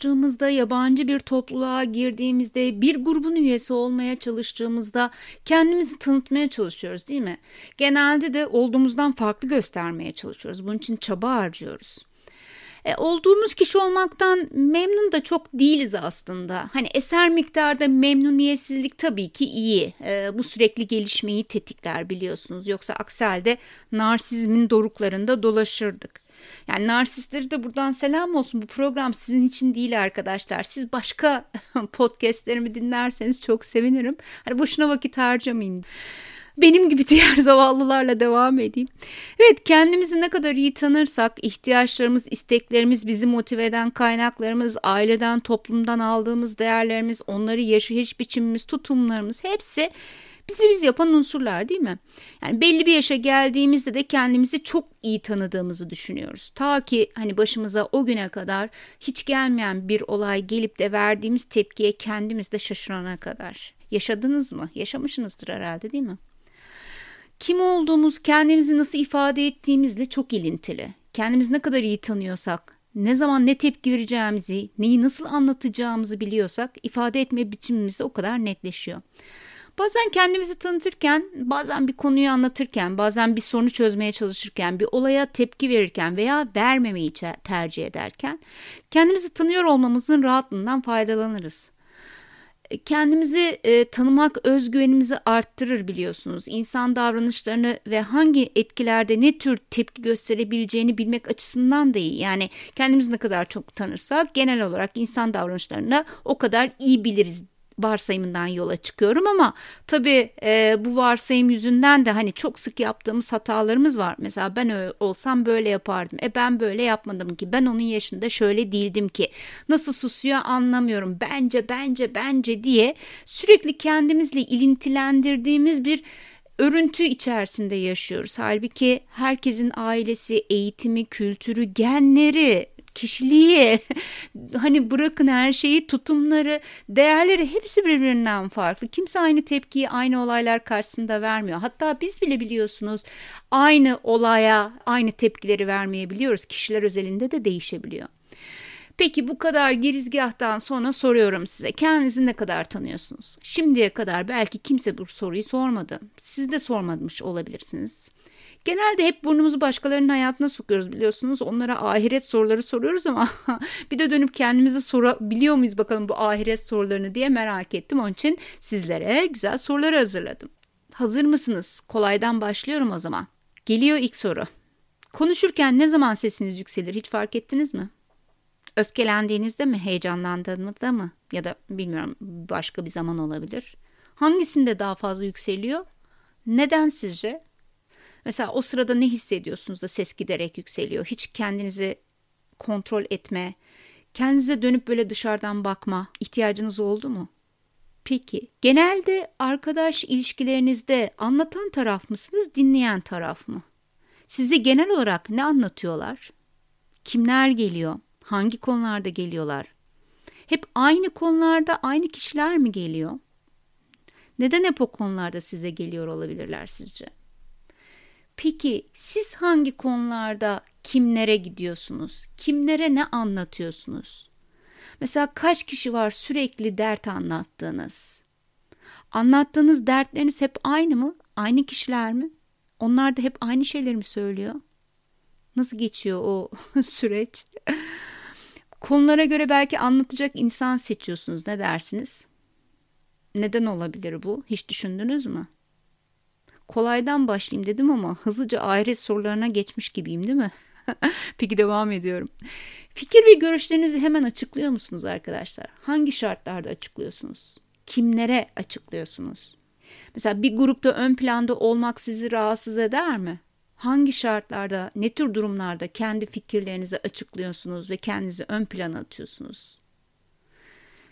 çalıştığımızda, yabancı bir topluluğa girdiğimizde, bir grubun üyesi olmaya çalıştığımızda kendimizi tanıtmaya çalışıyoruz değil mi? Genelde de olduğumuzdan farklı göstermeye çalışıyoruz. Bunun için çaba harcıyoruz. E, olduğumuz kişi olmaktan memnun da çok değiliz aslında. Hani eser miktarda memnuniyetsizlik tabii ki iyi. E, bu sürekli gelişmeyi tetikler biliyorsunuz. Yoksa aksi halde narsizmin doruklarında dolaşırdık. Yani narsistleri de buradan selam olsun. Bu program sizin için değil arkadaşlar. Siz başka podcastlerimi dinlerseniz çok sevinirim. Hani boşuna vakit harcamayın benim gibi diğer zavallılarla devam edeyim. Evet kendimizi ne kadar iyi tanırsak ihtiyaçlarımız, isteklerimiz, bizi motive eden kaynaklarımız, aileden, toplumdan aldığımız değerlerimiz, onları yaşayış biçimimiz, tutumlarımız hepsi bizi biz yapan unsurlar değil mi? Yani belli bir yaşa geldiğimizde de kendimizi çok iyi tanıdığımızı düşünüyoruz. Ta ki hani başımıza o güne kadar hiç gelmeyen bir olay gelip de verdiğimiz tepkiye kendimiz de şaşırana kadar. Yaşadınız mı? Yaşamışsınızdır herhalde değil mi? Kim olduğumuz, kendimizi nasıl ifade ettiğimizle çok ilintili. Kendimizi ne kadar iyi tanıyorsak, ne zaman ne tepki vereceğimizi, neyi nasıl anlatacağımızı biliyorsak ifade etme biçimimiz de o kadar netleşiyor. Bazen kendimizi tanıtırken, bazen bir konuyu anlatırken, bazen bir sorunu çözmeye çalışırken, bir olaya tepki verirken veya vermemeyi tercih ederken kendimizi tanıyor olmamızın rahatlığından faydalanırız kendimizi e, tanımak özgüvenimizi arttırır biliyorsunuz. İnsan davranışlarını ve hangi etkilerde ne tür tepki gösterebileceğini bilmek açısından da iyi. Yani kendimizi ne kadar çok tanırsak genel olarak insan davranışlarını o kadar iyi biliriz varsayımından yola çıkıyorum ama tabii e, bu varsayım yüzünden de hani çok sık yaptığımız hatalarımız var. Mesela ben olsam böyle yapardım. E ben böyle yapmadım ki. Ben onun yaşında şöyle değildim ki. Nasıl susuyor anlamıyorum. Bence bence bence diye sürekli kendimizle ilintilendirdiğimiz bir örüntü içerisinde yaşıyoruz. Halbuki herkesin ailesi, eğitimi, kültürü, genleri kişiliği, hani bırakın her şeyi, tutumları, değerleri hepsi birbirinden farklı. Kimse aynı tepkiyi aynı olaylar karşısında vermiyor. Hatta biz bile biliyorsunuz aynı olaya aynı tepkileri vermeyebiliyoruz. Kişiler özelinde de değişebiliyor. Peki bu kadar girizgahtan sonra soruyorum size. Kendinizi ne kadar tanıyorsunuz? Şimdiye kadar belki kimse bu soruyu sormadı. Siz de sormamış olabilirsiniz. Genelde hep burnumuzu başkalarının hayatına sokuyoruz biliyorsunuz. Onlara ahiret soruları soruyoruz ama bir de dönüp kendimizi sorabiliyor muyuz bakalım bu ahiret sorularını diye merak ettim. Onun için sizlere güzel soruları hazırladım. Hazır mısınız? Kolaydan başlıyorum o zaman. Geliyor ilk soru. Konuşurken ne zaman sesiniz yükselir hiç fark ettiniz mi? Öfkelendiğinizde mi, heyecanlandığınızda mı ya da bilmiyorum başka bir zaman olabilir. Hangisinde daha fazla yükseliyor? Neden sizce? Mesela o sırada ne hissediyorsunuz da ses giderek yükseliyor? Hiç kendinizi kontrol etme, kendinize dönüp böyle dışarıdan bakma ihtiyacınız oldu mu? Peki, genelde arkadaş ilişkilerinizde anlatan taraf mısınız, dinleyen taraf mı? Size genel olarak ne anlatıyorlar? Kimler geliyor? Hangi konularda geliyorlar? Hep aynı konularda aynı kişiler mi geliyor? Neden hep o konularda size geliyor olabilirler sizce? Peki siz hangi konularda kimlere gidiyorsunuz? Kimlere ne anlatıyorsunuz? Mesela kaç kişi var sürekli dert anlattığınız? Anlattığınız dertleriniz hep aynı mı? Aynı kişiler mi? Onlar da hep aynı şeyleri mi söylüyor? Nasıl geçiyor o süreç? Konulara göre belki anlatacak insan seçiyorsunuz. Ne dersiniz? Neden olabilir bu? Hiç düşündünüz mü? Kolaydan başlayayım dedim ama hızlıca ahiret sorularına geçmiş gibiyim değil mi? Peki devam ediyorum. Fikir ve görüşlerinizi hemen açıklıyor musunuz arkadaşlar? Hangi şartlarda açıklıyorsunuz? Kimlere açıklıyorsunuz? Mesela bir grupta ön planda olmak sizi rahatsız eder mi? Hangi şartlarda, ne tür durumlarda kendi fikirlerinizi açıklıyorsunuz ve kendinizi ön plana atıyorsunuz?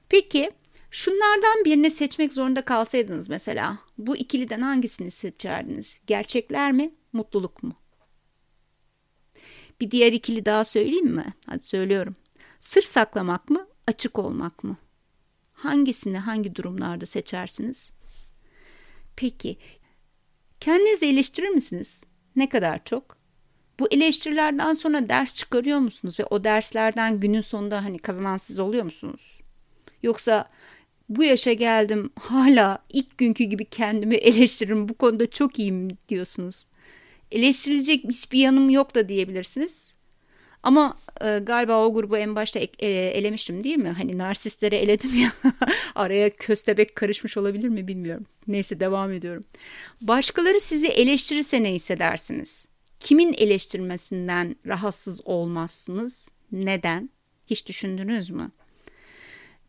Peki Şunlardan birini seçmek zorunda kalsaydınız mesela bu ikiliden hangisini seçerdiniz? Gerçekler mi, mutluluk mu? Bir diğer ikili daha söyleyeyim mi? Hadi söylüyorum. Sır saklamak mı, açık olmak mı? Hangisini hangi durumlarda seçersiniz? Peki, kendinizi eleştirir misiniz? Ne kadar çok? Bu eleştirilerden sonra ders çıkarıyor musunuz ve o derslerden günün sonunda hani kazanan siz oluyor musunuz? Yoksa bu yaşa geldim hala ilk günkü gibi kendimi eleştiririm bu konuda çok iyiyim diyorsunuz. Eleştirilecek hiçbir yanım yok da diyebilirsiniz. Ama e, galiba o grubu en başta e, elemiştim değil mi? Hani narsistleri eledim ya. Araya köstebek karışmış olabilir mi bilmiyorum. Neyse devam ediyorum. Başkaları sizi eleştirirse ne hissedersiniz? Kimin eleştirmesinden rahatsız olmazsınız? Neden? Hiç düşündünüz mü?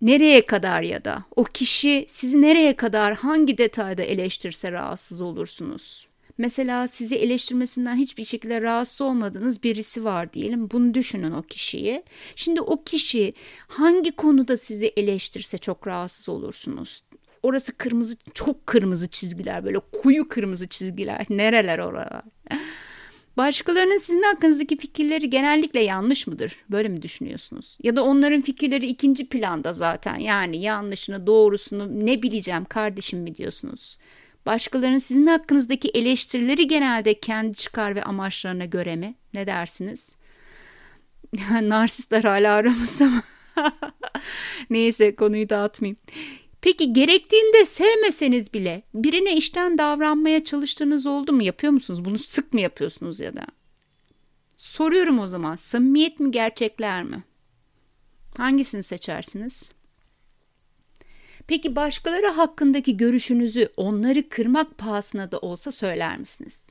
Nereye kadar ya da o kişi sizi nereye kadar hangi detayda eleştirse rahatsız olursunuz? Mesela sizi eleştirmesinden hiçbir şekilde rahatsız olmadığınız birisi var diyelim. Bunu düşünün o kişiyi. Şimdi o kişi hangi konuda sizi eleştirse çok rahatsız olursunuz. Orası kırmızı, çok kırmızı çizgiler böyle koyu kırmızı çizgiler. Nereler oralar? Başkalarının sizin hakkınızdaki fikirleri genellikle yanlış mıdır? Böyle mi düşünüyorsunuz? Ya da onların fikirleri ikinci planda zaten. Yani yanlışını, doğrusunu ne bileceğim kardeşim mi diyorsunuz? Başkalarının sizin hakkınızdaki eleştirileri genelde kendi çıkar ve amaçlarına göre mi? Ne dersiniz? Narsistler hala aramızda mı? Neyse konuyu dağıtmayayım. Peki gerektiğinde sevmeseniz bile birine işten davranmaya çalıştığınız oldu mu? Yapıyor musunuz? Bunu sık mı yapıyorsunuz ya da? Soruyorum o zaman. Samimiyet mi gerçekler mi? Hangisini seçersiniz? Peki başkaları hakkındaki görüşünüzü onları kırmak pahasına da olsa söyler misiniz?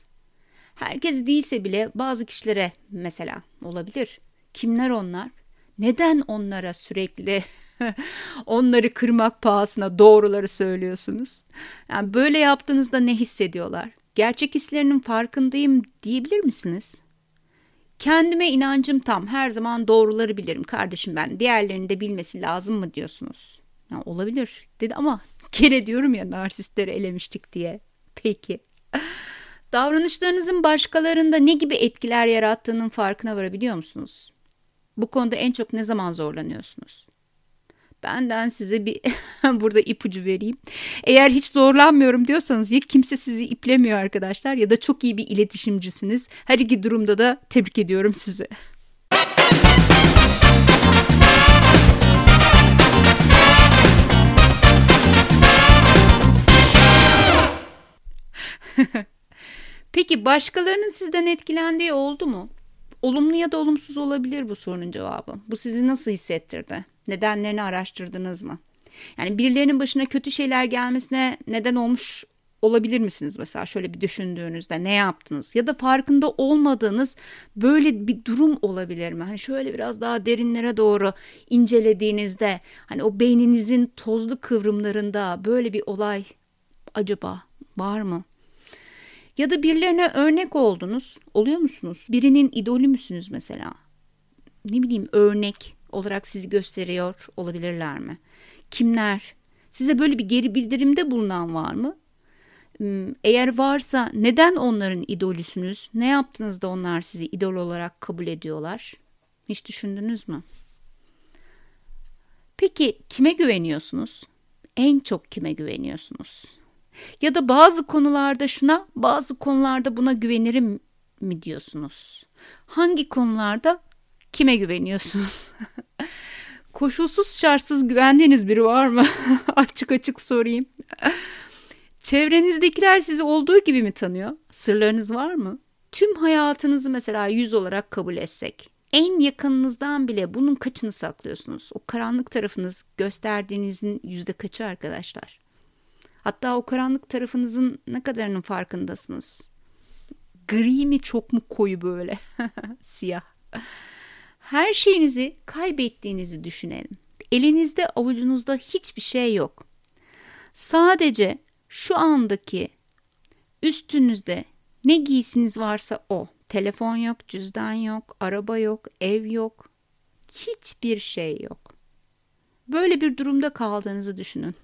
Herkes değilse bile bazı kişilere mesela olabilir. Kimler onlar? Neden onlara sürekli onları kırmak pahasına doğruları söylüyorsunuz? Yani böyle yaptığınızda ne hissediyorlar? Gerçek hislerinin farkındayım diyebilir misiniz? Kendime inancım tam. Her zaman doğruları bilirim kardeşim ben. Diğerlerinin de bilmesi lazım mı diyorsunuz? Ya olabilir dedi ama gene diyorum ya narsistleri elemiştik diye. Peki. Davranışlarınızın başkalarında ne gibi etkiler yarattığının farkına varabiliyor musunuz? Bu konuda en çok ne zaman zorlanıyorsunuz? Benden size bir burada ipucu vereyim. Eğer hiç zorlanmıyorum diyorsanız ya kimse sizi iplemiyor arkadaşlar ya da çok iyi bir iletişimcisiniz. Her iki durumda da tebrik ediyorum sizi. Peki başkalarının sizden etkilendiği oldu mu? Olumlu ya da olumsuz olabilir bu sorunun cevabı. Bu sizi nasıl hissettirdi? Nedenlerini araştırdınız mı? Yani birilerinin başına kötü şeyler gelmesine neden olmuş olabilir misiniz mesela şöyle bir düşündüğünüzde ne yaptınız ya da farkında olmadığınız böyle bir durum olabilir mi? Hani şöyle biraz daha derinlere doğru incelediğinizde hani o beyninizin tozlu kıvrımlarında böyle bir olay acaba var mı? Ya da birilerine örnek oldunuz. Oluyor musunuz? Birinin idolü müsünüz mesela? Ne bileyim örnek olarak sizi gösteriyor olabilirler mi? Kimler? Size böyle bir geri bildirimde bulunan var mı? Hmm, eğer varsa neden onların idolüsünüz? Ne yaptınız da onlar sizi idol olarak kabul ediyorlar? Hiç düşündünüz mü? Peki kime güveniyorsunuz? En çok kime güveniyorsunuz? Ya da bazı konularda şuna, bazı konularda buna güvenirim mi diyorsunuz? Hangi konularda kime güveniyorsunuz? Koşulsuz şartsız güvendiğiniz biri var mı? açık açık sorayım. Çevrenizdekiler sizi olduğu gibi mi tanıyor? Sırlarınız var mı? Tüm hayatınızı mesela yüz olarak kabul etsek. En yakınınızdan bile bunun kaçını saklıyorsunuz? O karanlık tarafınız gösterdiğinizin yüzde kaçı arkadaşlar? Hatta o karanlık tarafınızın ne kadarının farkındasınız? Gri mi çok mu koyu böyle? Siyah. Her şeyinizi kaybettiğinizi düşünelim. Elinizde avucunuzda hiçbir şey yok. Sadece şu andaki üstünüzde ne giysiniz varsa o. Telefon yok, cüzdan yok, araba yok, ev yok. Hiçbir şey yok. Böyle bir durumda kaldığınızı düşünün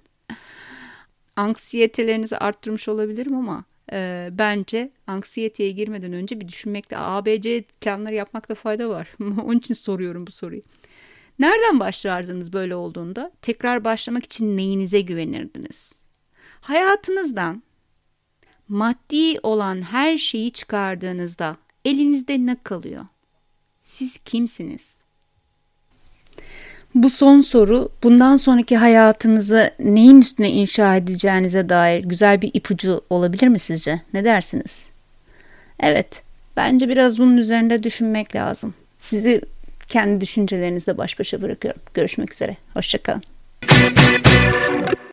anksiyetelerinizi arttırmış olabilirim ama e, bence anksiyeteye girmeden önce bir düşünmekte ABC planları yapmakta fayda var. Onun için soruyorum bu soruyu. Nereden başlardınız böyle olduğunda? Tekrar başlamak için neyinize güvenirdiniz? Hayatınızdan maddi olan her şeyi çıkardığınızda Elinizde ne kalıyor? Siz kimsiniz? Bu son soru bundan sonraki hayatınızı neyin üstüne inşa edeceğinize dair güzel bir ipucu olabilir mi sizce? Ne dersiniz? Evet, bence biraz bunun üzerinde düşünmek lazım. Sizi kendi düşüncelerinizle baş başa bırakıyorum. Görüşmek üzere. Hoşçakalın.